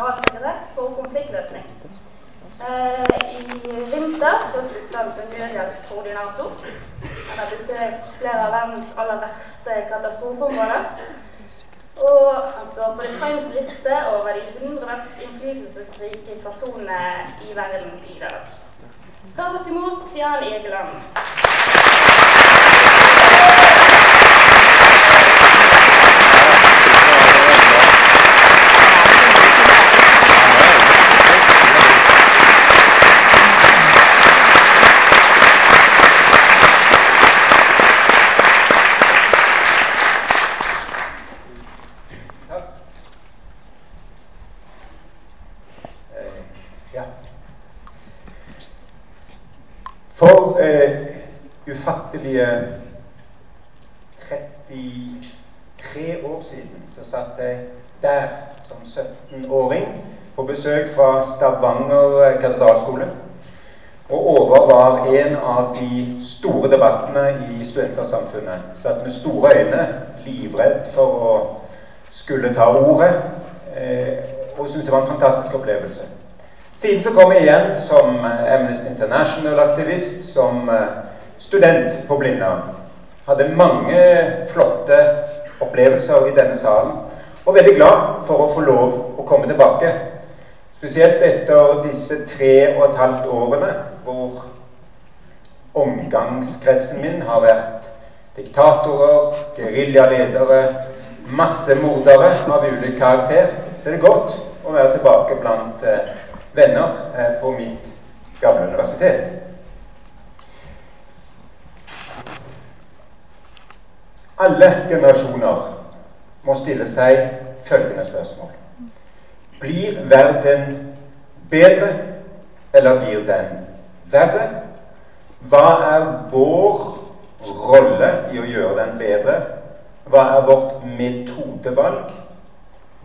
generalsekretær for konfliktløsning. Eh, I vinter så sluttet han som nødhjelpskoordinator. Han har besøkt flere av verdens aller verste katastrofeområder. Og han står på The Times liste over de 100 mest innflytelsesrike personene i verden i dag. Ta godt imot Jan Egeland. For eh, ufattelige 33 år siden så satt jeg der som 17-åring på besøk fra Stavanger katedralskole. Og over var en av de store debattene i studentersamfunnet. Satt med store øyne, livredd for å skulle ta ordet. Eh, og syntes det var en fantastisk opplevelse. Siden så kom jeg igjen som Amnesty International-aktivist, som eh, student på Blindern. Hadde mange flotte opplevelser i denne salen. Og veldig glad for å få lov å komme tilbake. Spesielt etter disse tre og et halvt årene hvor omgangskretsen min har vært diktatorer, geriljaledere, massemordere av ulik karakter. Så er det godt å være tilbake blant eh, venner eh, på mitt gamle universitet. Alle generasjoner må stille seg følgende spørsmål. Blir verden bedre, eller blir den verre? Hva er vår rolle i å gjøre den bedre? Hva er vårt metodevalg?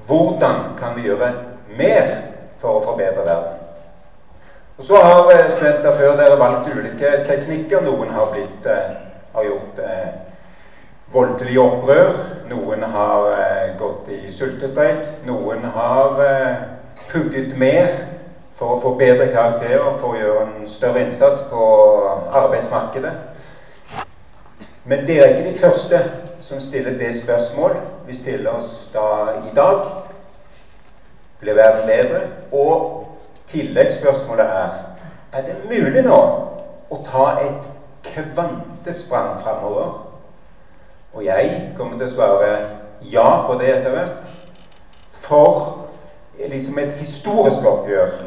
Hvordan kan vi gjøre mer for å forbedre verden? Og Så har eh, studenter før dere valgt ulike teknikker. Noen har, blitt, eh, har gjort eh, voldelig opprør. Noen har eh, gått i sultestreik. Noen har eh, pugget mer for å få bedre karakterer, for å gjøre en større innsats på arbeidsmarkedet. Men dere er ikke de første som stiller det spørsmål. Vi stiller oss da i dag. Blir verden bedre? Og tilleggsspørsmålet er er det mulig nå å ta et kvantesprang framover og jeg kommer til å svare ja på det etter hvert. For liksom et historisk oppgjør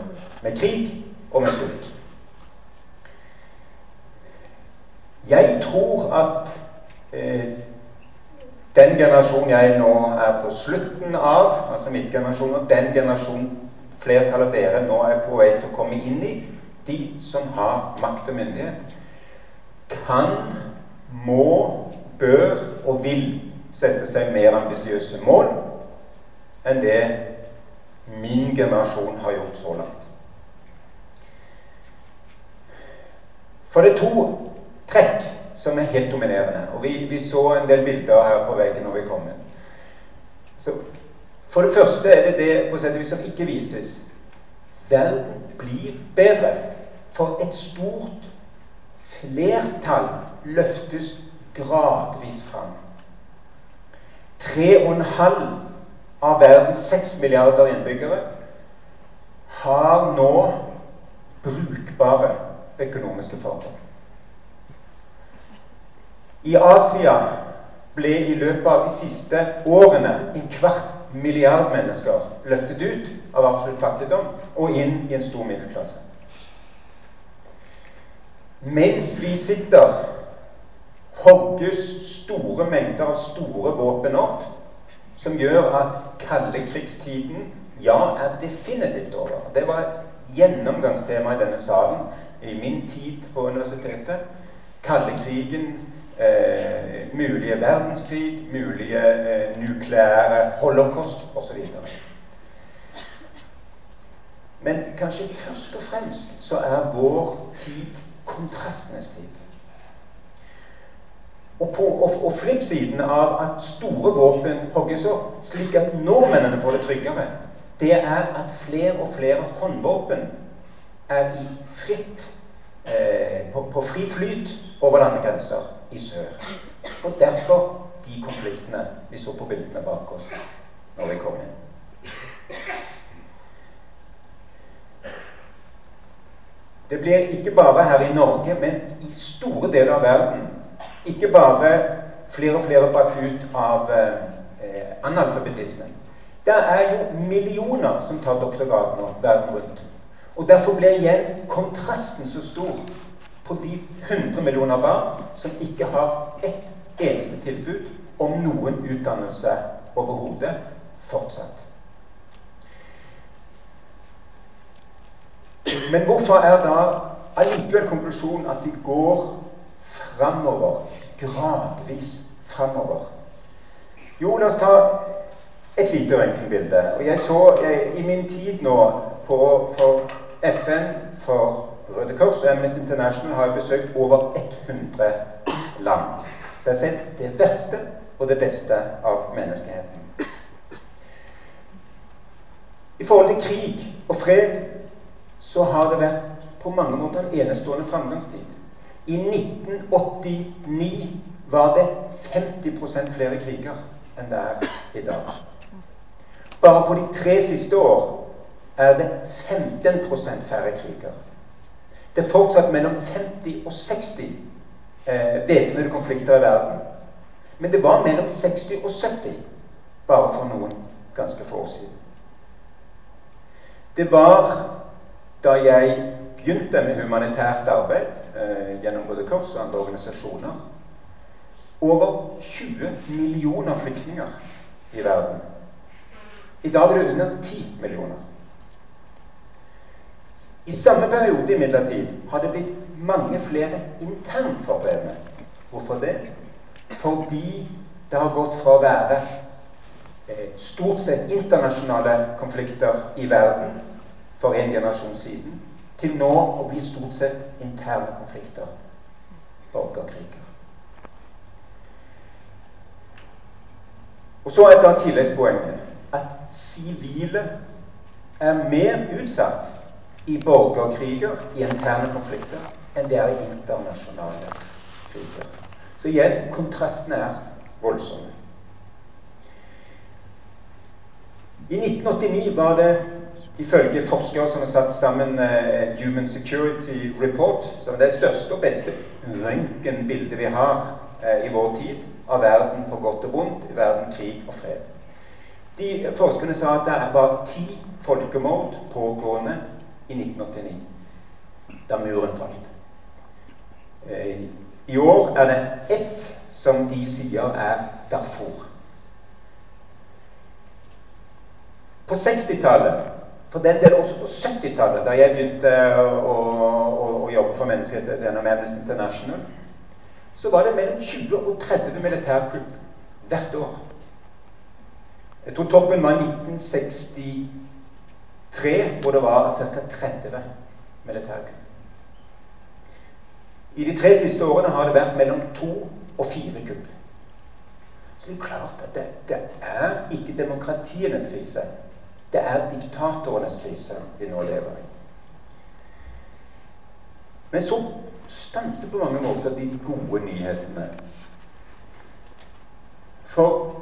med krig og med sult. Jeg tror at eh, den generasjonen jeg nå er på slutten av, altså mitt generasjon, og den generasjonen flertallet av dere nå er på vei til å komme inn i, de som har makt og myndighet, kan, må bør og vil sette seg mer ambisiøse mål enn det min generasjon har gjort så langt. For det er to trekk som er helt dominerende. Og vi, vi så en del bilder her på veggen når vi kom inn. Så for det første er det det på sett som ikke vises. Verden blir bedre. For et stort flertall løftes gradvis fram. Tre og en halv av verdens seks milliarder innbyggere har nå brukbare økonomiske forhold. I Asia ble i løpet av de siste årene en kvart milliard mennesker løftet ut av absolutt fattigdom og inn i en stor middelklasse. Mens vi sitter hogges store mengder av store våpen opp, som gjør at kaldekrigstiden ja, er definitivt over. Det var et gjennomgangstema i denne salen i min tid på universitetet. Kaldekrigen, eh, mulige verdenskrig, mulige eh, nukleære holocaust osv. Men kanskje først og fremst så er vår tid kontrastenes tid. Og, på, og, og flippsiden av at store våpen hogges opp, slik at nordmennene får det tryggere, det er at flere og flere håndvåpen er i fritt eh, på, på, fri flyt over landegrenser i sør. Og derfor de konfliktene vi så på bildene bak oss når vi kom inn. Det blir ikke bare her i Norge, men i store deler av verden ikke bare flere og flere bak ut av eh, analfabetismen. Det er jo millioner som tar doktorgrad nå verden rundt. Og Derfor blir igjen kontrasten så stor på de 100 millioner barn som ikke har ett eneste tilbud om noen utdannelse overhodet fortsatt. Men hvorfor er da allikevel konklusjonen at de går framover, gradvis framover? Jo, la oss ta et lite røntgenbilde. Og jeg så jeg, i min tid nå på, for FN, for Røde Kors og Amnesty International har jeg besøkt over 100 land. Så jeg har sett det verste og det beste av menneskeheten. I forhold til krig og fred så har det vært på mange måter en enestående framgangstid. I 1989 var det 50% flere kriger enn det er i dag. Bare på de tre siste år er det 15% færre kriger. Det er fortsatt mellom 50 og 60 eh, væpnede konflikter i verden. Men det var mellom 60 og 70 bare for noen ganske få år siden. Det var da jeg begynte med humanitært arbeid gjennom Røde Kors og andre organisasjoner over 20 millioner flyktninger i verden. I dag er det under 10 millioner. I samme periode imidlertid har det blitt mange flere internt. Hvorfor det? Fordi det har gått fra å være eh, stort sett internasjonale konflikter i verden for en generasjon siden, til nå å bli stort sett interne konflikter, borgerkriger. Og så er et annet tilleggspoeng at sivile er mer utsatt i borgerkriger, i interne konflikter, enn det er i internasjonale kriger. Så igjen kontrasten er voldsom. I 1989 var det ifølge forskere som har satt sammen uh, Human Security Report, som er det største og beste røntgenbildet vi har uh, i vår tid av verden på godt og vondt, verden krig og fred. De Forskerne sa at det var ti folkemord pågående i 1989, da muren falt. Uh, I år er det ett som de sier er Darfur. På 60-tallet for den del også på 70-tallet, da jeg begynte å, å, å jobbe for menneskerettigheter gjennom Amnesty International, så var det mellom 20 og 30 militærkupp hvert år. Jeg tror toppen var 1963, hvor det var ca. 30 militærkupp. I de tre siste årene har det vært mellom to og fire kupp. Så det er klart at det, det er ikke demokratienes krise. Det er diktatorenes krise vi nå lever i. Men så stanser på mange måter de gode nyhetene. For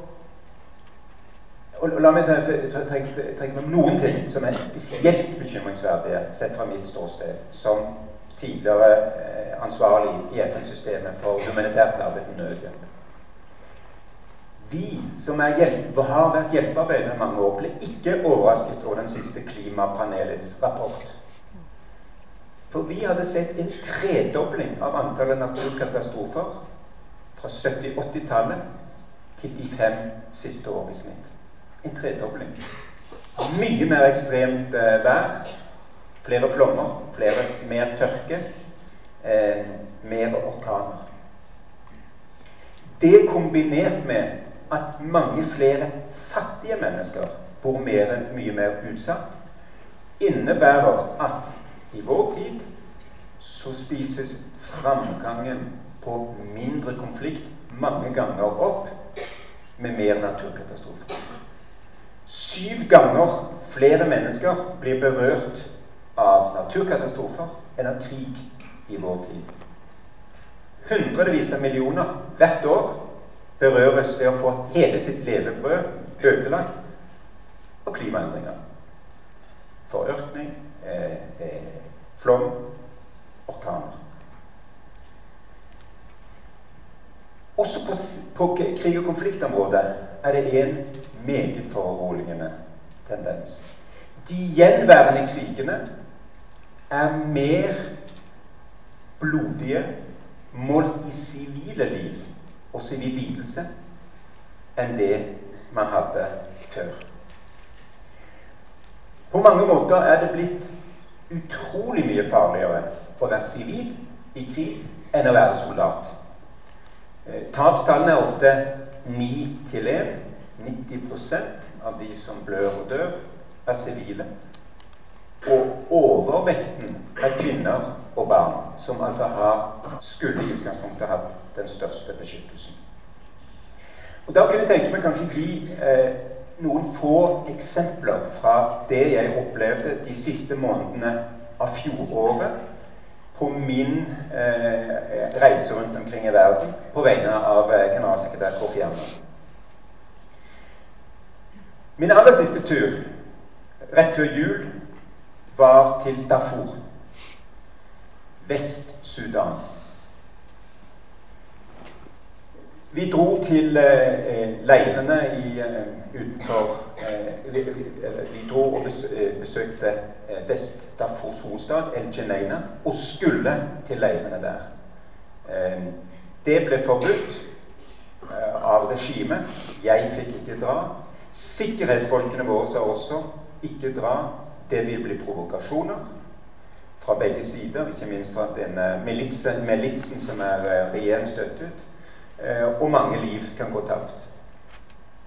og La meg trekke med noen ting som er spesielt bekymringsverdige sett fra mitt ståsted som tidligere eh, ansvarlig i FN-systemet for humanitært arbeid og nødhjelp. Vi som hjelp, har vært hjelpearbeidere i mange år, ble ikke overrasket over den siste klimapanelets rapport. For vi hadde sett en tredobling av antallet naturkatastrofer fra 70-80-tallet til de fem siste år i snitt. En tredobling. Mye mer ekstremt eh, vær. Flere flommer, flere, mer tørke, eh, mer orkaner. Det kombinert med at mange flere fattige mennesker bor mer, mye mer utsatt, innebærer at i vår tid så spises framgangen på mindre konflikt mange ganger opp med mer naturkatastrofer. Syv ganger flere mennesker blir berørt av naturkatastrofer enn av krig i vår tid. Hundrevis av millioner hvert år berøres ved å få hele sitt levebrød ødelagt og klimaendringer. Forørkning, eh, eh, flom, orkaner. Også på, på krig- og konfliktområdet er det en meget foruroligende tendens. De gjenværende krigene er mer blodige målt i sivile liv og sivil lidelse enn det man hadde før. På mange måter er det blitt utrolig mye farligere å være sivil i krig enn å være soldat. Eh, tapstallene er ofte 9 til 1. 90% av de som blør og dør, er sivile. Og overvekten av kvinner og barn, som altså har, skulle i utgangspunktet hatt den største beskyttelsen. Og Da kunne jeg tenke meg kanskje gi eh, noen få eksempler fra det jeg opplevde de siste månedene av fjoråret på min eh, reise rundt omkring i verden på vegne av eh, generalsekretær Kofi Annan. Min aller siste tur rett før jul var til Darfur, Vest-Sudan. Vi dro til eh, leirene i, eh, utenfor eh, vi, vi, dro og eh, besøkte eh, Vest-Darfurs hovedstad, El Geneina, og skulle til leirene der. Eh, det ble forbudt av regimet. Jeg fikk ikke dra. Sikkerhetsfolkene våre sa også ikke dra. Det vil bli provokasjoner fra begge sider, ikke minst fra denne militsen som er regjeringsstøttet. Eh, og mange liv kan gå tapt.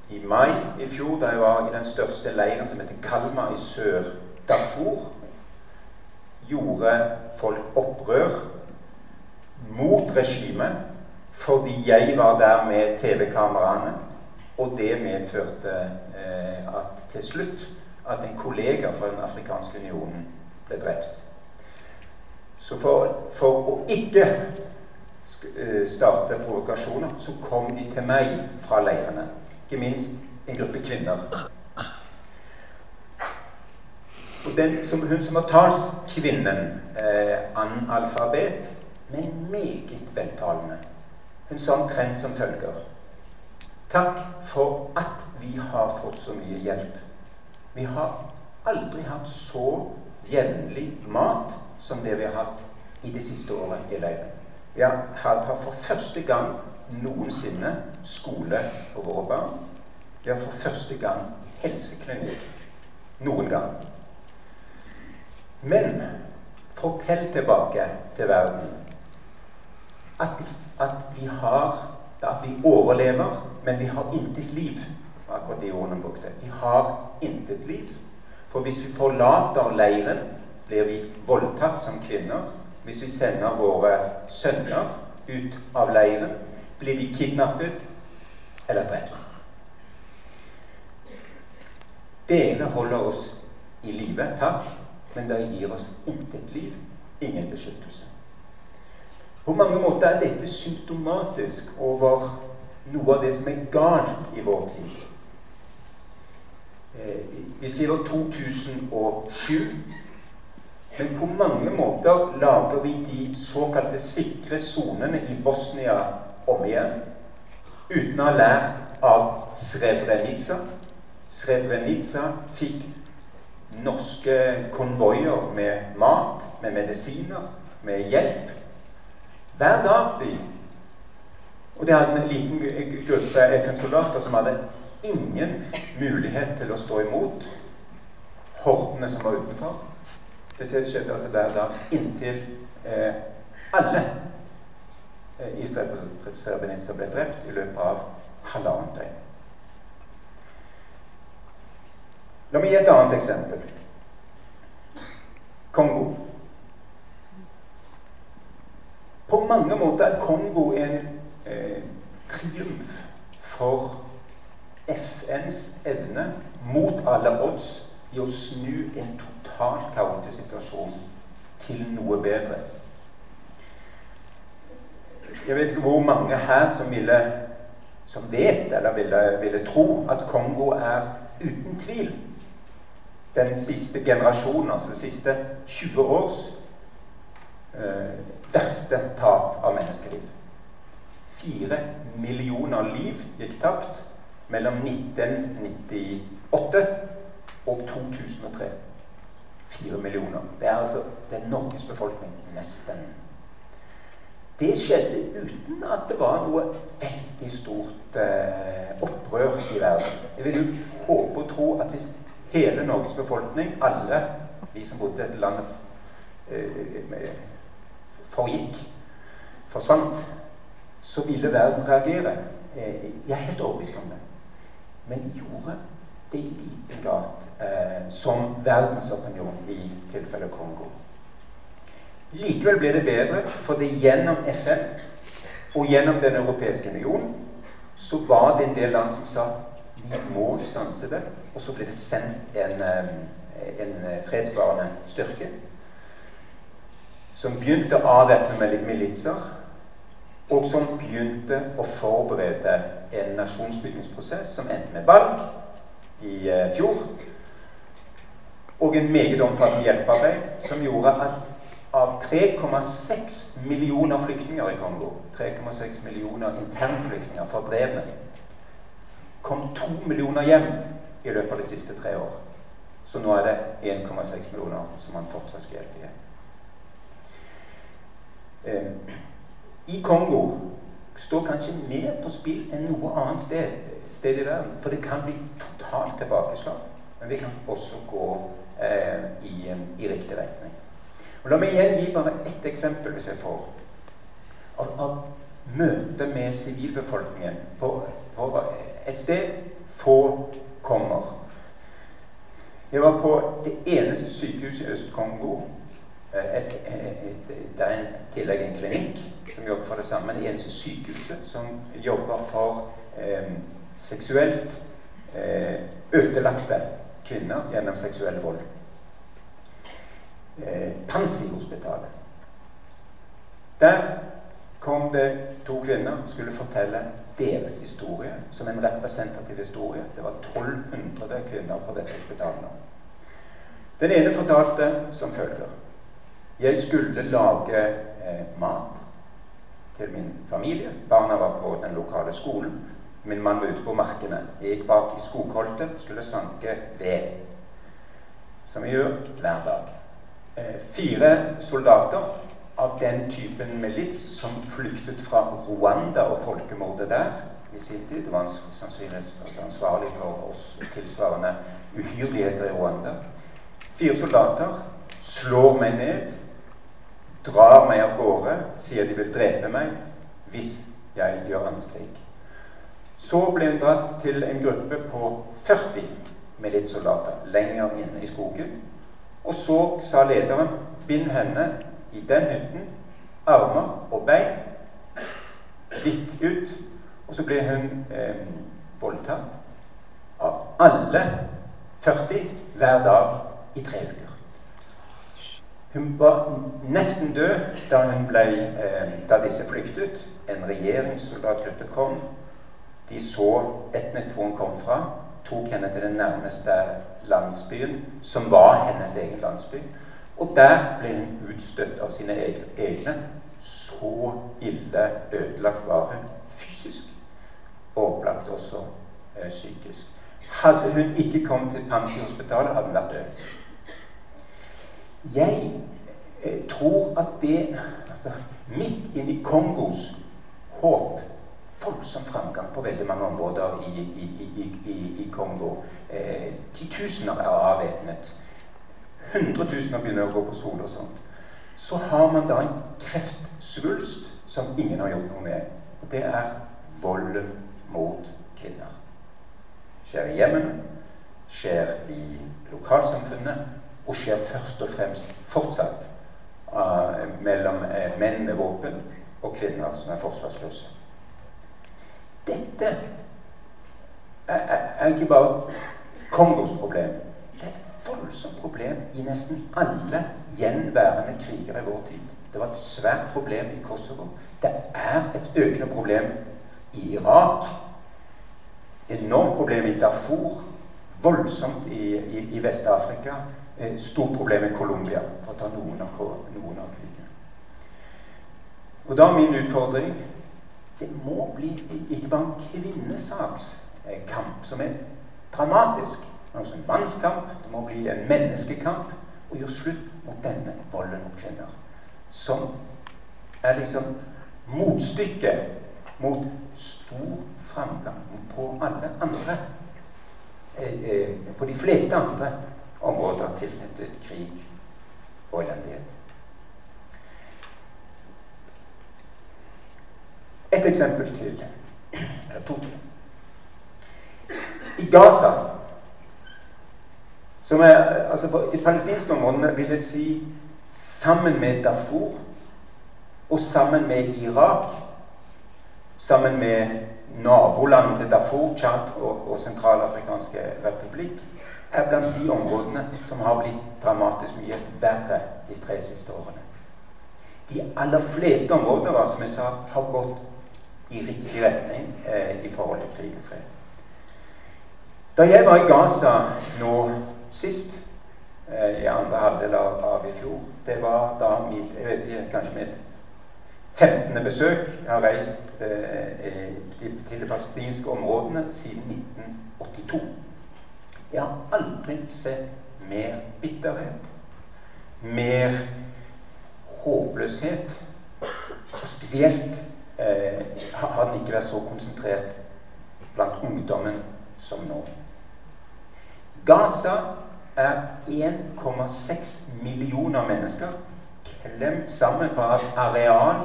I mai i fjor, da jeg var i den største leiren som heter Kalma i Sør-Darfur, gjorde folk opprør mot regimet fordi jeg var der med TV-kameraene. Og det medførte eh, at til slutt at en kollega fra Den afrikanske unionen ble drept. Så for, for å ikke Eh, starte provokasjoner, så kom de til meg fra leirene. Ikke minst en gruppe kvinner. Og den, som, hun som var talskvinnen, eh, analfabet, men meget veltalende, hun sa omtrent som følger Takk for at vi har fått så mye hjelp. Vi har aldri hatt så jevnlig mat som det vi har hatt i det siste året i leiren. Vi har, har for første gang noensinne skole for våre barn. Vi har for første gang helseklinikk. Noen gang. Men fortell tilbake til verden at, at, vi har at vi overlever, men vi har intet liv. Akkurat de ordene brukte. Vi har intet liv. For hvis vi forlater leiren, blir vi voldtatt som kvinner. Hvis vi sender våre sønner ut av leiren, blir de kidnappet eller drept. Dere holder oss i live, takk, men dere gir oss intet liv, ingen beskyttelse. På mange måter er dette symptomatisk over noe av det som er galt i vår tid. Eh, vi skriver 2007. Men på mange måter lager vi de såkalte sikre sonene i Bosnia om igjen uten å ha lært av Srebrenica. Srebrenica fikk norske konvoier med mat, med medisiner, med hjelp. Hver dag, de. Og det hadde en liten gruppe FN-soldater som hadde ingen mulighet til å stå imot hordene som var utenfor. Det skjedde altså hver dag inntil eh, alle eh, i Srebrenica ble drept i løpet av halvannet døgn. La meg gi et annet eksempel. Kongo. På mange måter er Kongo en eh, triumf for FNs evne mot alle odds i å snu en totalt kaotisk situasjon til noe bedre. Jeg vet ikke hvor mange her som, ville, som vet eller ville, ville tro at Kongo er uten tvil den siste generasjonen, altså de siste 20 års eh, verste tap av menneskeliv. Fire millioner liv gikk tapt mellom 1998 og 2003. Fire millioner. Det er altså det er Norges befolkning. Nesten. Det skjedde uten at det var noe veldig stort eh, opprør i verden. Jeg vil jo håpe og tro at hvis hele Norges befolkning, alle vi som bodde i dette landet, eh, forgikk, forsvant, så ville verden reagere. Eh, jeg er helt overbevist om det. Men gjorde det i liten grad eh, som verdensopinion i tilfellet Kongo. Likevel ble det bedre, for det gjennom FN og gjennom Den europeiske union så var det en del land som sa vi må stanse det. Og så ble det sendt en, eh, en fredsbevarende styrke som begynte å avvæpne militser, og som begynte å forberede en nasjonsbyggingsprosess som endte med valg i uh, fjor. Og en meget omfattende hjelpearbeid som gjorde at av 3,6 millioner flyktninger i Kongo, 3,6 millioner internflyktninger fordrevne, kom to millioner hjem i løpet av de siste tre år. Så nå er det 1,6 millioner som man fortsatt skal hjelpe igjen. Eh, I Kongo står kanskje mer på spill enn noe annet sted, sted, i verden. For det kan bli totalt tilbakeslag. Men vi kan også gå eh, i, i, riktig retning. Og La meg igjen gi bare ett eksempel, hvis jeg får, av, av møte med sivilbefolkningen på, på, et sted få kommer. Jeg var på det eneste sykehuset i Øst-Kongo. Eh, det er en tillegg en klinikk som jobber for det samme. Det eneste sykehuset som jobber for eh, seksuelt eh, ødelagte kvinner gjennom seksuell vold. Eh, Pansi-hospitalet. Der kom det to kvinner som skulle fortelle deres historie som en representativ historie. Det var 1200 kvinner på dette hospitalet. Den ene fortalte som følger. Jeg skulle lage eh, mat til min familie. Barna var på den lokale skolen. Min mann var ute på markene. Jeg gikk bak i skogholtet skulle sanke ved. Som vi gjør hver dag. Eh, fire soldater av den typen milits som flyktet fra Rwanda og folkemordet der i sin tid. Det var sannsynligvis altså ansvarlig for oss tilsvarende uhyrligheter i Rwanda. Fire soldater slår meg ned, drar meg av gårde, sier de vil drepe meg hvis jeg gjør anskrig. Så ble hun dratt til en gruppe på 40 militssoldater lenger inne i skogen. Og så sa lederen bind henne i den hytten, armer og bein, hvitt ut. Og så ble hun eh, voldtatt av alle 40 hver dag i tre uker. Hun var nesten død da, ble, eh, da disse flyktet. En regjeringssoldatgruppe kom. De så etnisk hvor hun kom fra, tok henne til den nærmeste landsbyen, som var hennes egen landsby. Og der ble hun utstøtt av sine egne. Så ille ødelagt var hun fysisk, og opplagt også eh, psykisk. Hadde hun ikke kommet til Pansi-hospitalet, hadde hun vært død. Jeg eh, tror at det altså, Midt inni Kongos håp voldsom framgang på veldig mange områder i, i, i, i Kongo. Eh, titusener er avvæpnet hundretusener begynner å gå på skole og sånt, så har man da en kreftsvulst som ingen har gjort noe med. Og det er volden mot kvinner. Skjer i hjemmene, skjer i lokalsamfunnet, og skjer først og fremst fortsatt uh, mellom uh, menn med våpen og kvinner som er forsvarsløse. Dette er, er, er ikke bare Kongos problem. Det er et voldsomt problem i nesten alle gjenværende kriger i vår tid. Det var et svært problem i Kosovo. Det er et økende problem i Irak. Enormt problem i Darfur. Voldsomt i, i, i Vest-Afrika. Eh, stort problem i Colombia, for å ta noen av, noen av. Og da er min utfordring det må bli ikke bare en kvinnesakskamp som er dramatisk, men også en mannskamp. Det må bli en menneskekamp. Og gjøre slutt mot denne volden mot kvinner. Som er liksom motstykket mot stor framgang på alle andre eh, eh, På de fleste andre områder tilknyttet krig og elendighet. Et eksempel til. Eller to. I Gaza, som er altså på de palestinske områdene, vil jeg si sammen med Darfur og sammen med Irak, sammen med nabolandet til Darfur, Tsjad og, og Sentralafrikanske republikk, er blant de områdene som har blitt dramatisk mye verre de tre siste årene. De aller fleste områder som jeg sa, har gått i riktig retning eh, i forhold til krig og fred. Da jeg var i Gaza nå sist, eh, i andre halvdel av, av, i fjor Det var da mitt, jeg vet kanskje mitt 15. besøk. Jeg har reist eh, til de palestinske områdene siden 1982. Jeg har aldri sett mer bitterhet, mer håpløshet, og spesielt eh, har den ikke vært så konsentrert blant ungdommen som nå. Gaza er 1,6 millioner mennesker klemt sammen på et areal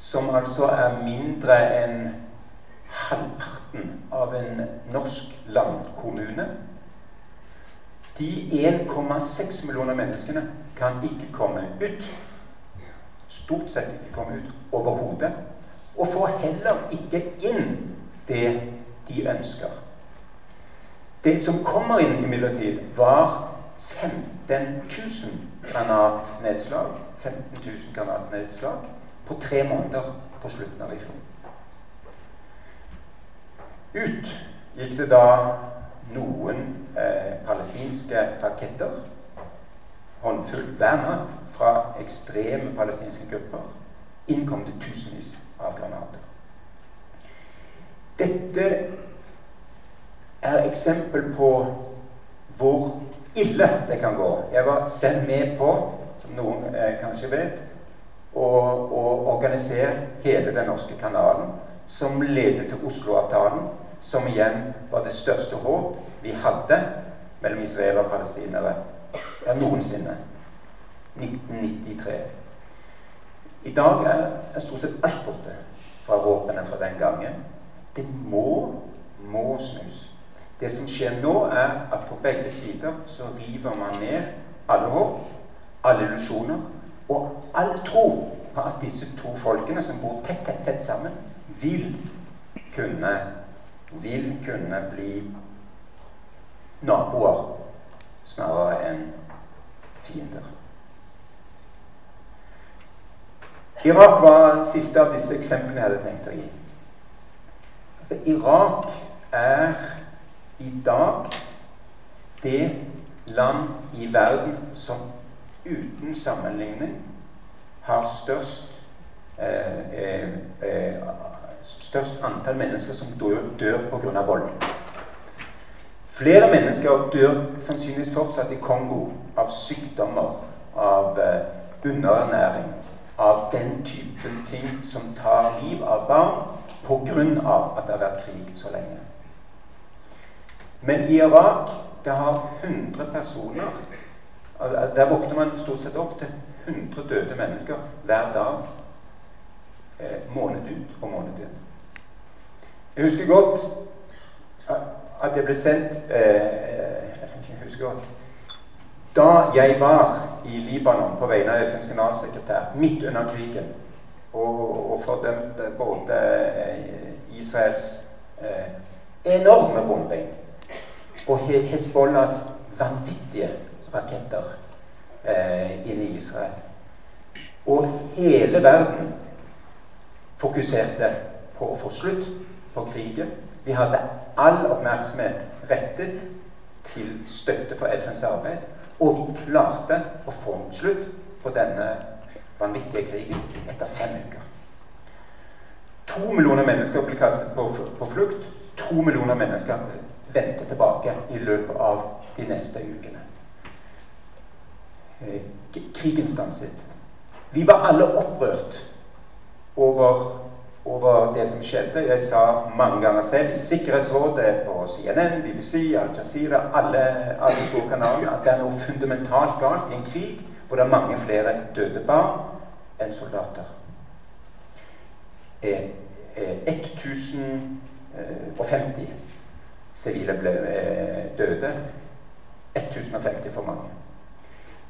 som altså er mindre enn halvparten av en norsk landkommune. De 1,6 millioner menneskene kan ikke komme ut. Stort sett ikke komme ut overhodet. Og får heller ikke inn det de ønsker. Det som kommer inn imidlertid, var 15 000 granatnedslag. 15 000 granatnedslag på tre måneder på slutten av i fjor. Ut gikk det da noen eh, palestinske raketter, håndfull hver natt, fra ekstreme palestinske grupper. Innkom det tusenvis av granater. Dette er eksempel på hvor ille det kan gå. Jeg var selv med på, som noen eh, kanskje vet, å, å organisere hele den norske kanalen, som ledet til Oslo-avtalen, som igjen var det største håp vi hadde mellom israelere og palestinere ja, noensinne. 1993. I dag er, stort sett alt borte fra håpene fra den gangen. Det må, må snus. Det som skjer nå, er at på begge sider så river man ned alle håp, alle illusjoner og all tro på at disse to folkene som bor tett, tett, tett sammen, vil kunne vil kunne bli naboer snarere enn fiender. Irak var siste av disse eksemplene jeg hadde tenkt å gi. Altså, Irak er i dag det land i verden som uten sammenligning har størst eh, eh, eh, størst antall mennesker som dør, dør pga. vold. Flere mennesker dør sannsynligvis fortsatt i Kongo av sykdommer, av uh, underernæring, av den typen ting som tar liv av barn pga. at det har vært krig så lenge. Men i Irak det har 100 personer Der våkner man stort sett opp til 100 døde mennesker hver dag eh, måned ut og måned inn. Jeg husker godt at jeg ble sendt eh, Jeg husker godt Da jeg var i Libanon på vegne av FNs generalsekretær midt under krigen og, og fordømte både eh, Israels eh, enorme bombing og Hezbollahs vanvittige raketter eh, inne i Israel. Og hele verden fokuserte på å få slutt på krigen. Vi hadde all oppmerksomhet rettet til støtte for FNs arbeid. Og vi klarte å få en slutt på denne vanvittige krigen etter fem uker. To millioner mennesker ble kastet på, flukt. To millioner mennesker vendte tilbake i løpet av de neste ukene. Eh, krigen stanset. Vi var alle opprørt over, over, det som skjedde. Jeg sa mange ganger selv i Sikkerhetsrådet, på CNN, BBC, Al Jazeera, alle, alle store kanaler, at det er noe fundamentalt galt i en krig hvor det er mange flere døde barn enn soldater. Eh, eh, 1050 sivile ble eh, døde. 1050 for mange.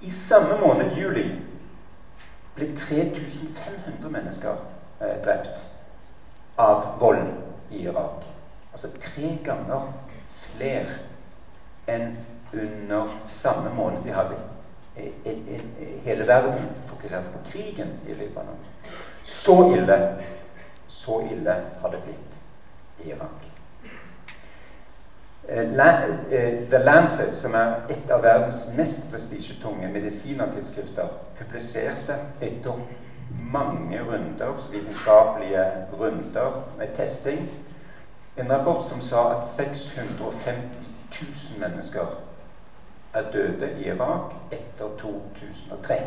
I samme måned, juli, ble 3500 mennesker eh, drept av vold i Irak. Altså tre ganger flere enn under samme måned vi hadde hele verden fokuserte på krigen i Libanon. Så ille, så ille har det blitt i Irak. Eh, eh, The Lancet, som er et av verdens mest prestisjetunge medisinertidsskrifter, publiserte etter mange runder, vitenskapelige runder med testing, en rapport som sa at 650 000 mennesker er døde i Irak etter 2003.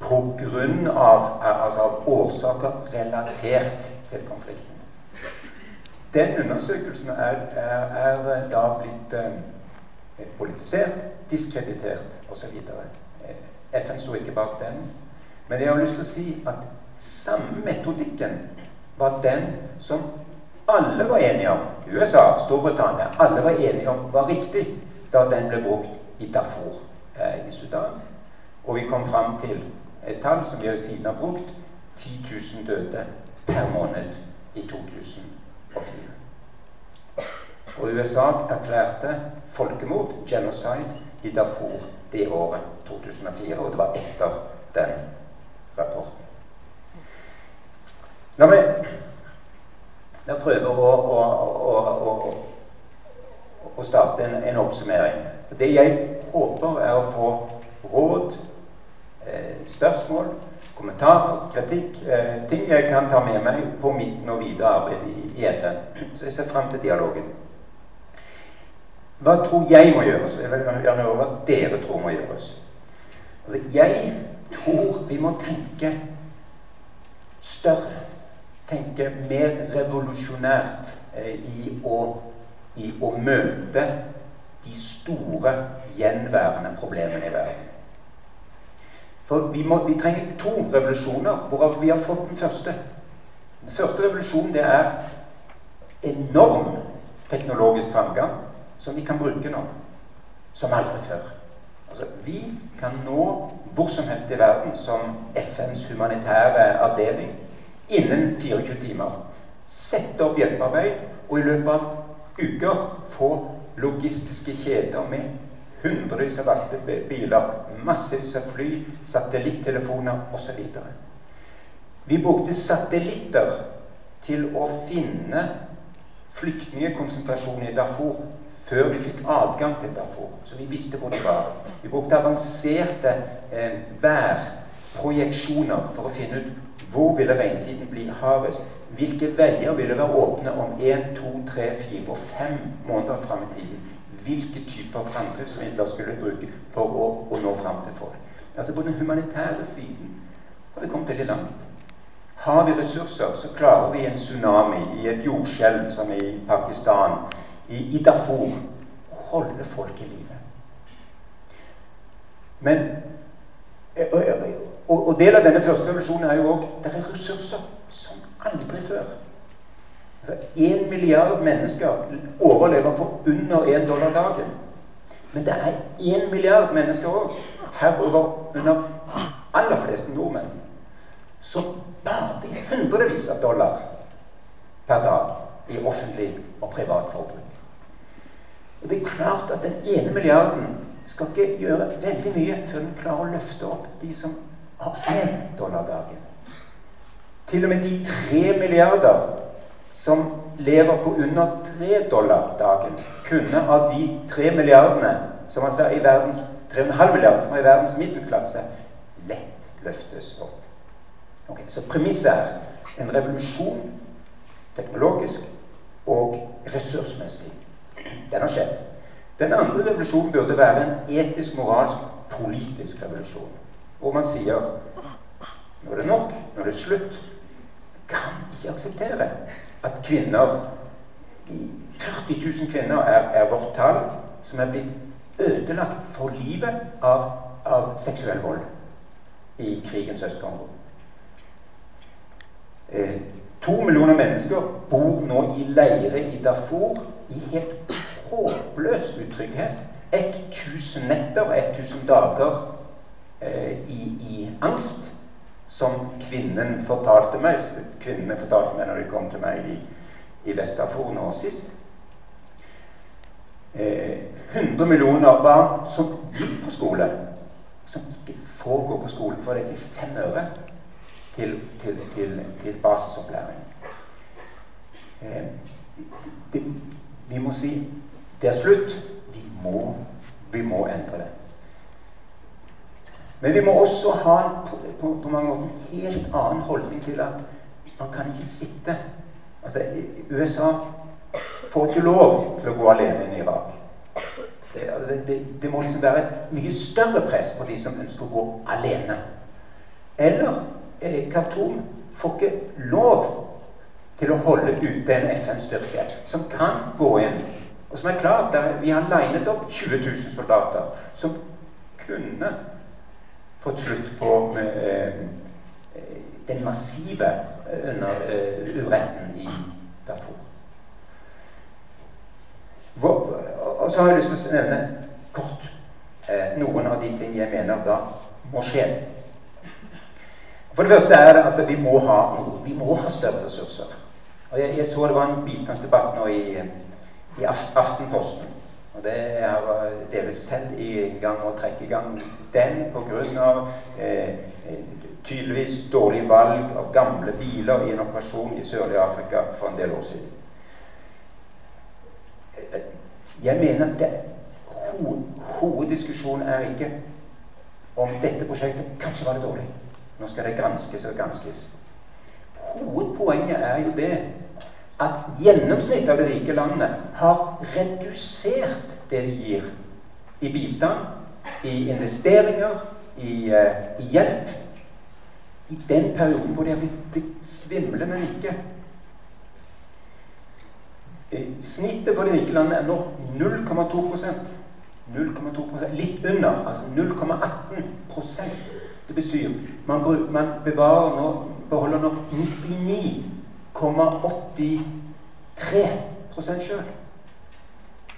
På grunn av, altså av årsaker relatert til konflikten. Den undersøkelsen er, er, er da blitt eh, politisert, diskreditert osv. FN sto ikke bak den. Men jeg har lyst til å si at samme metodikken var den som alle var enige om USA, Storbritannia, alle var enige om var riktig da den ble brukt i Darfur eh, i Sudan. Og vi kom fram til et tall som vi siden har brukt 10 000 døde per måned i 2004. Og USA erklærte folkemord, genocide, i Darfur det året 2004. Og det var etter den rapporten. La meg, la prøve å, å, å, å starte en, en, oppsummering. Det jeg håper, er å få råd, eh, spørsmål, kommentarer, kritikk, eh, ting jeg kan ta med meg på mitt nå videre arbeid i, i FN. Så jeg ser frem til dialogen. Hva tror jeg må gjøres? Jeg vil gjerne høre hva dere tror må gjøres. Altså, jeg tror vi må tenke større. Tenke mer revolusjonært eh, i, å, i å møte de store, gjenværende problemene i verden. For vi, må, vi, trenger to revolusjoner, hvorav vi har fått den første. Den første revolusjonen det er enorm teknologisk framgang som vi kan bruke nå. Som aldri før. Altså, vi kan nå hvor som helst i verden som FNs humanitære avdeling innen 24 timer. Sette opp hjelpearbeid, og i løpet av uker få logistiske kjeder med hundrevis av lastebiler, massevis av fly, satellittelefoner osv. Vi brukte satellitter til å finne flyktningekonsentrasjonen i Darfur før vi fikk adgang til Darfur. Så vi visste hvor det var. Vi brukte avanserte eh, værprojeksjoner for å finne ut hvor ville regntiden bli hardest. Hvilke veier ville være åpne om 1, 2, 3, 4 og 5 måneder fram i tiden? Hvilke typer framdriftsmidler skulle bruke for å, å nå fram til folk? Altså På den humanitære siden har vi kommet veldig langt. Har vi ressurser, så klarer vi en tsunami i et jordskjelv som i Pakistan i, i Darfur holde folk i live. Men og, og, og, del av denne første revolusjonen er jo òg det er ressurser som aldri før. Altså, Én milliard mennesker overlever for under én dollar dagen. Men det er én milliard mennesker òg, herover under aller fleste nordmenn, som bader hundrevis av dollar per dag i offentlig og privat forbruk. Og det er klart at den ene milliarden skal ikke gjøre veldig mye før den klarer å løfte opp de som har én dollar dagen. Til og med de tre milliarder som lever på under tre dollar dagen, kunne av de tre milliardene som altså er i verdens 3,5 milliarder som er i verdens middelklasse, lett løftes opp. Okay, så premisset er en revolusjon teknologisk og ressursmessig. Den har skjedd. Den andre revolusjonen burde være en etisk, moralsk, politisk revolusjon. Hvor man sier nå er det nok, nå er det slutt. Kan ikke akseptere at kvinner 40 000 kvinner er, er vårt tall, som er blitt ødelagt for livet av, av seksuell vold i krigens Øst-Kongo. Eh, to millioner mennesker bor nå i leire i Darfur i helt håpløs utrygghet. 1000 netter, 1000 dager eh, i, i, angst, som kvinnen fortalte meg kvinnene fortalte meg når de kom til meg i, i Vest-Darfur nå sist. Eh, 100 millioner barn som vil på skole, som ikke får gå på skole, for det til fem øre til, til, til, til basisopplæring. Eh, vi må si det er slutt. Vi må, vi må endre det. Men vi må også ha på, på, på mange måter en helt annen holdning til at man kan ikke sitte Altså, USA får ikke lov til å gå alene inn i Irak. Det, det, det, det, må liksom være et mye større press på de som ønsker å gå alene. Eller Khartoum får ikke lov til å holde ute en FN-styrke som kan gå inn, og som er klart Vi har linet opp 20 000 soldater som kunne fått slutt på med, eh, den massive eh, under, uh, uretten i Darfur. Hvor, og så har jeg lyst til å nevne kort eh, noen av de ting jeg mener da må skje. For det første er altså vi må ha, vi må ha større ressurser. Og jeg, jeg, så det var en bistandsdebatt nå i, i Aftenposten. Og det har delvis selv i gang å trekke i gang den pga. Eh, tydeligvis dårlig valg av gamle biler i en operasjon i sørlige Afrika for en del år siden. Jeg mener at det, ho, er ikke om dette prosjektet kanskje var det dårlig. Nå skal det granskes og granskes. Hovedpoenget er jo det at gjennomsnittet av de rike landene har redusert det de gir i bistand, i investeringer, i, uh, i hjelp, i den perioden hvor de har blitt svimle, men ikke. Snittet for de rike landene er nå 0,2% 0,2% Litt under. Altså 0,18 Det betyr man, man bevarer nå, beholder nå 99 0,83 sjøl.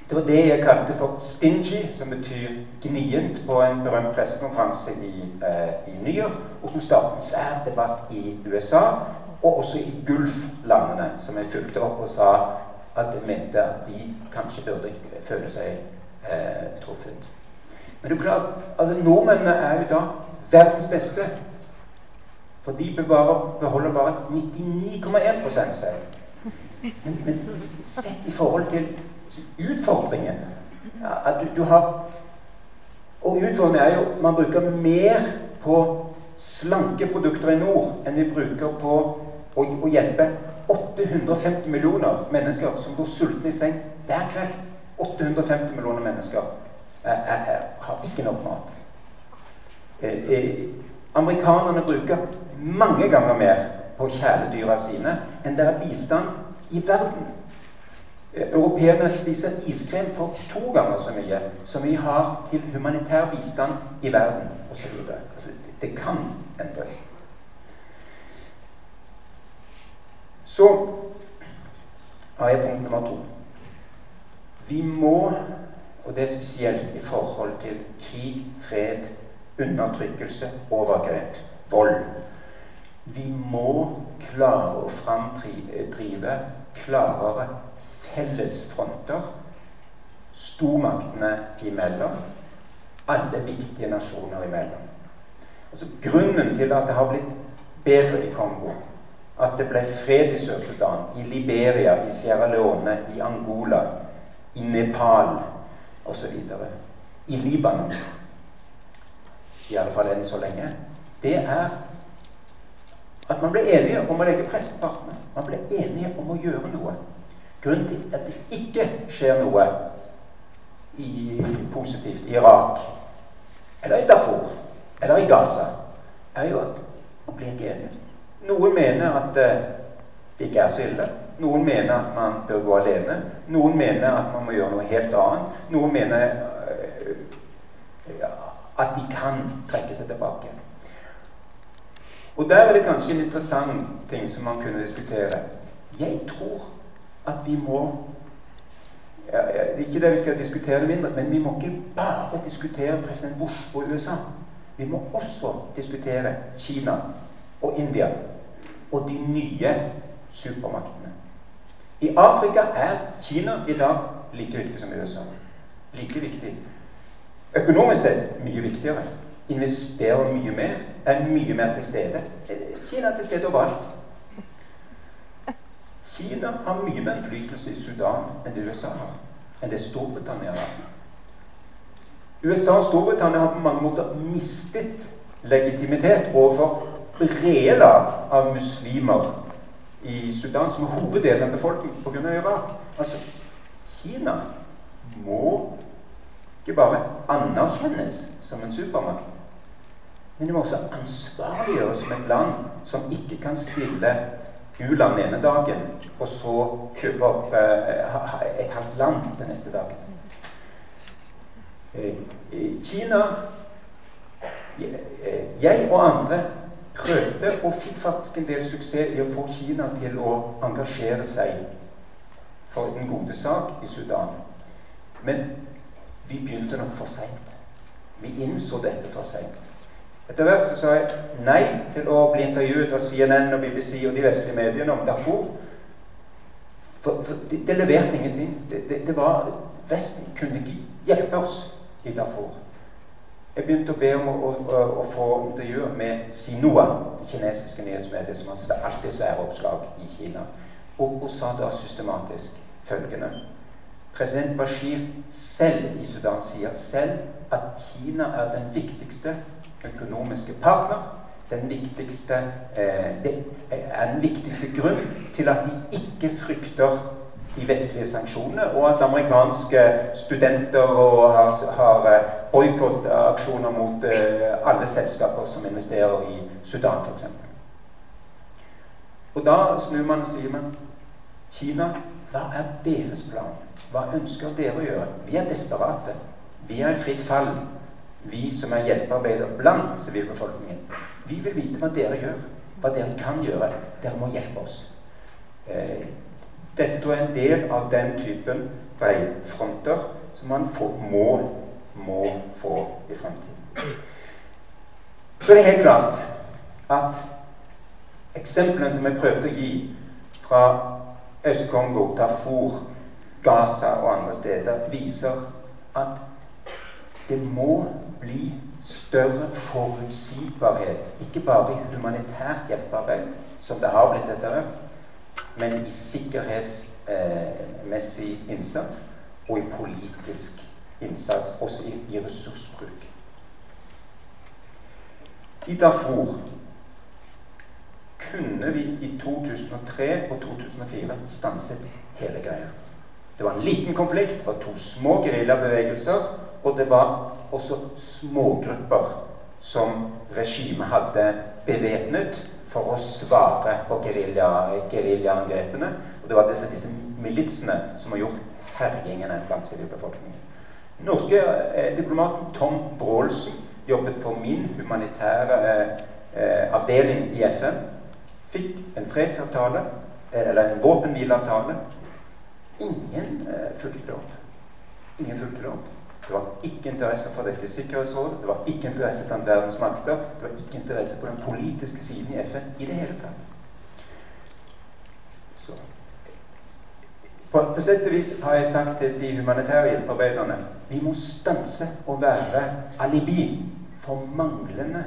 Det var det jeg kalte for 'stingy', som betyr gnient, på en berømt pressekonferanse i, eh, i New York, og som startet en svær debatt i USA, og også i Gulf-landene, som jeg fulgte opp og sa at jeg mente at de kanskje burde føle seg eh, truffet. Men det er klart, altså nordmennene er jo da verdens beste for de bevarer, beholder bare 99,1 selv. Men, men sett i forhold til utfordringen at du, du har Og utfordringen er jo man bruker mer på slanke produkter i nord enn vi bruker på å, å hjelpe 850 millioner mennesker som går sultne i seng hver kveld. 850 millioner mennesker er, er, er, har ikke nok mat. Eh, eh, amerikanerne bruker mange ganger mer på kjæledyra sine enn det er bistand i verden. Europeerne spiser iskrem for to ganger så mye som vi har til humanitær bistand i verden osv. Altså, det kan endres. Så har jeg punkt nummer to. Vi må, og det er spesielt i forhold til krig, fred, undertrykkelse, overgrep, vold vi må klare å framdrive klarere fellesfronter stormaktene imellom, alle viktige nasjoner imellom. Altså Grunnen til at det har blitt bedre i Kongo, at det ble fred i Sør-Sudan, i Liberia, i Sierra Leone, i Angola, i Nepal osv., i Libanon i alle fall enn så lenge, det er at man ble enige om å legge press på partene. Man ble enige om å gjøre noe. Grunnen til at det ikke skjer noe i, positivt i Irak eller i Darfur eller i Gaza, er jo at man blir ikke enige. Noen mener at uh, det ikke er så ille. Noen mener at man bør gå alene. Noen mener at man må gjøre noe helt annet. Noen mener at de kan trekke seg tilbake. Og der er det kanskje en interessant ting som man kunne diskutere. Jeg tror at vi må ja, Ikke det vi skal diskutere det mindre, men vi må ikke bare diskutere president Bush og USA. Vi må også diskutere Kina og India og de nye supermaktene. I Afrika er Kina i dag like viktig som USA. Like viktig. Økonomisk sett mye viktigere. Investerer mye mer. Er mye mer til stede. Kina er til stede overalt. Kina har mye mer innflytelse i Sudan enn det USA har. Enn det Storbritannia har. USA og Storbritannia har på mange måter mistet legitimitet overfor brede lag av muslimer i Sudan, som er hoveddelen av befolkningen pga. Irak. Altså, Kina må ikke bare anerkjennes som en supermakt, men det må også ansvarliggjøres som et land som ikke kan stille gula den ene dagen, og så kjøpe opp eh, et halvt land den neste dagen. Eh, Kina eh, Jeg og andre prøvde og fikk faktisk en del suksess i å få Kina til å engasjere seg for den gode sak i Sudan. Men vi begynte nok for seint. Vi innså dette for seint. Etter hvert så sa jeg nei til å bli intervjuet av CNN og BBC og de vestlige mediene om Darfur. For, for det, de leverte ingenting. Det, de, de var Vesten kunne ikke hjelpe oss i Darfur. Jeg begynte å be om å, å, å få intervjuer med Sinoa, det kinesiske nyhetsmediet som har alltid svære oppslag i Kina, og, og sa da systematisk følgende President Bashir selv i Sudan sier selv at Kina er den viktigste økonomiske partner. Den viktigste, eh, det er den viktigste grunn til at de ikke frykter de vestlige sanksjonene, og at amerikanske studenter har, har eh, boikottaksjoner mot eh, alle selskaper som investerer i Sudan, f.eks. Og da snur man og sier man Kina, hva er deres plan? Hva ønsker dere å gjøre? Vi er desperate. Vi er i fritt fall, vi som er hjelpearbeidere blant sivilbefolkningen. Vi vil vite hva dere gjør, hva dere kan gjøre. Dere må hjelpe oss. Eh, dette er en del av den typen veifronter som man får, må, må få i fremtiden. Så er helt klart at eksemplene som jeg prøvde å gi fra Øst-Kongo, Darfur, Gaza og andre steder viser at det må bli større forutsigbarhet. Ikke bare i humanitært hjelpearbeid, som det har blitt etter hvert, men i sikkerhetsmessig eh, innsats og i politisk innsats, også i, i ressursbruk. I Darfur kunne vi i 2003 og 2004 stanset hele greia. Det var en liten konflikt, det var to små geriljabevegelser, og det var også smågrupper som regimet hadde bevæpnet for å svare på geriljaangrepene. Og det var disse, disse militsene som har gjort herjingene blant sivilbefolkningen. Den norske eh, diplomaten Tom Brålsen jobbet for min humanitære eh, eh avdeling i FN. Fikk en fredsavtale, eh, eller en våpenhvileavtale, Ingen eh, fulgte opp. Ingen fulgte opp. Det var ikke interesse for dette Sikkerhetsrådet, det var ikke interesse blant verdens makter, det var ikke interesse på den politiske siden i FN i det hele tatt. Så På, på sett og vis har jeg sagt til de humanitære hjelpearbeiderne vi må stanse å være alibi for manglende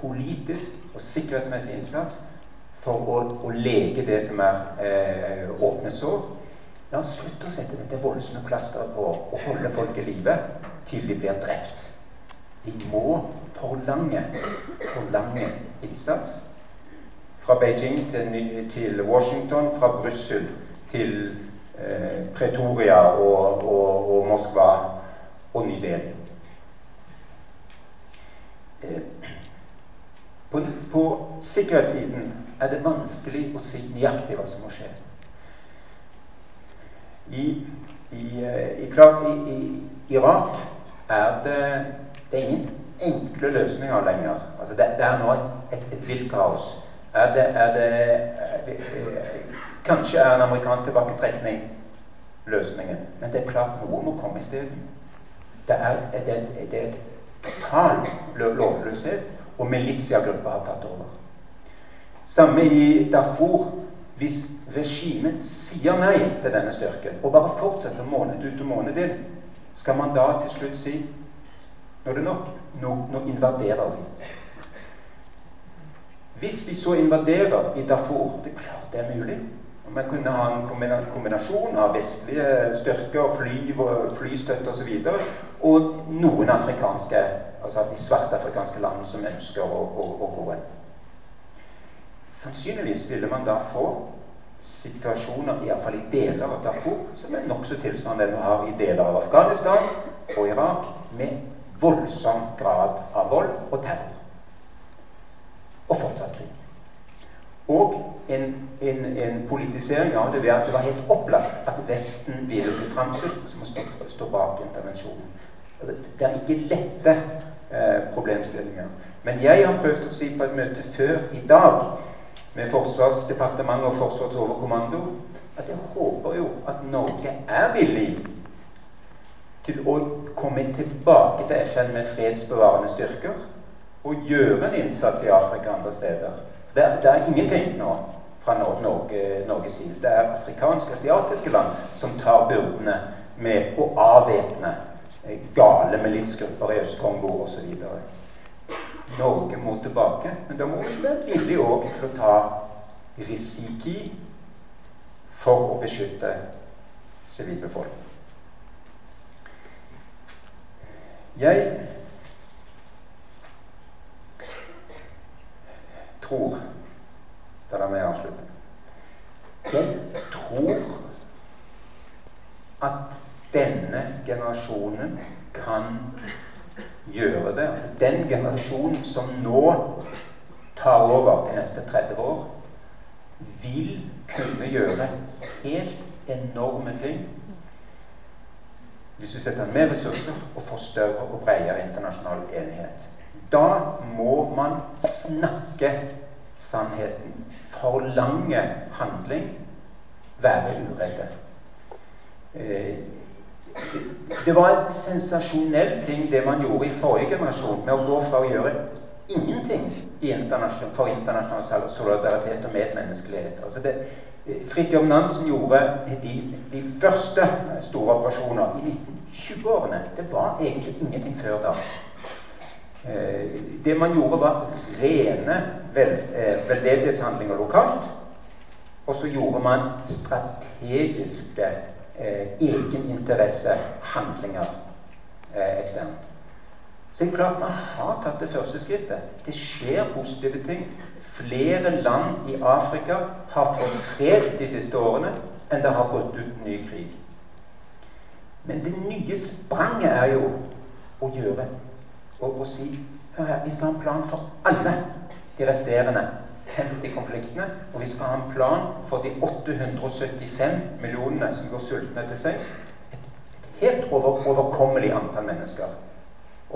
politisk og sikkerhetsmessig innsats for å, å leke det som er eh, åpne sår. La oss slutte å sette dette voldsomme plasteret på og holde folk i live til de blir drept. Vi må forlange, forlange innsats. Fra Beijing til, til Washington, fra Brussel til eh, Pretoria og, og, og, Moskva og New Eh, på, på, sikkerhetssiden er det vanskelig å si nøyaktig hva som må skje. I, i, eh, i, i Irak er det, det er ingen enkle løsninger lenger. Altså det, det, er nå et, et, et vilt kaos. Er det, er det, er Kanskje er en amerikansk tilbaketrekning løsningen. Men det er klart noe må komme isteden. Det er, det, det er total lovløshet, og militiagrupper har tatt over. Samme i Darfur. Hvis regimet sier nei til denne styrken og bare fortsetter måned ut og måned inn, skal man da til slutt si nå er det nok. Nå, nå invaderer vi. Hvis vi så invaderer i Darfur Det er klart det er mulig. Man kunne ha en kombinasjon av vestlige styrker, fly, flystøtte osv. Og, og noen afrikanske, altså de svarte afrikanske land som ønsker å, å, å gå inn. Sannsynligvis ville man da få situasjoner, iallfall i deler av Darfur, som er nokså tilsvarende det vi har i deler av Afghanistan og Irak, med voldsom grad av vold og terror. Og fortsatt krig. Og en, en, en, politisering av det ved at det var helt opplagt at Vesten ville bli framstilt som å stå, stå, bak intervensjonen. Altså, det er ikke lette eh, problemstillinger. Men jeg har prøvd å si på et møte før i dag med Forsvarsdepartementet og Forsvarets overkommando at jeg håper jo at Norge er villig til å komme tilbake til FN med fredsbevarende styrker og gjøre en innsats i Afrika og andre steder. Det, det er ingenting nå fra Norge, Norges side. Det er afrikanske, asiatiske land som tar byrdene med å avvæpne eh, gale militsgrupper i Øst-Kongo osv. Norge må tilbake, men da må vi være villige òg til å ta risiki for å beskytte sivilbefolkningen. Jeg tror Da lar meg avslutte. Jeg tror at denne generasjonen kan gjøre det. Altså den generasjonen som nå tar over de neste 30 år, vil kunne gjøre helt enorme ting hvis vi setter mer ressurser og får større og bredere internasjonal enighet. Da må man snakke sannheten. Forlange handling. Være uredde. Eh, det var en sensasjonell ting det man gjorde i forrige generasjon, med å gå fra å gjøre ingenting for internasjonal solidaritet og medmenneskelighet. Altså det, eh, Fridtjof Nansen gjorde de, de, første store operasjoner i 1920-årene. Det var egentlig ingenting før da. Eh, det man gjorde, var rene vel, eh, veldedighetshandlinger lokalt. Og så gjorde man strategiske eh, egeninteressehandlinger eh, eksternt. Så det er klart man har tatt det første skrittet. Det skjer positive ting. Flere land i Afrika har fått fred de siste årene enn det har gått ut ny krig. Men det nye spranget er jo å gjøre og, og si hør her, vi skal ha en plan for alle de resterende 50 konfliktene. Og vi skal ha en plan for de 875 millionene som går sultne til sengs. Et, helt over, overkommelig antall mennesker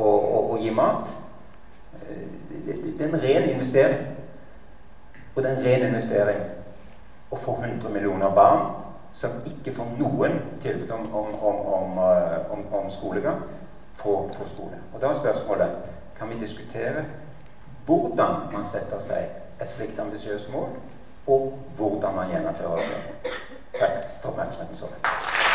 å gi mat. Eh, det, er en ren investering. Og det er en ren investering å få 100 millioner barn som ikke får noen tilbud om, om, om, om, om skolegang, få skole. Og da er spørsmålet kan vi diskutere hvordan man setter seg et slikt ambisiøst mål, og hvordan man gjennomfører det. Takk for oppmerksomheten så langt.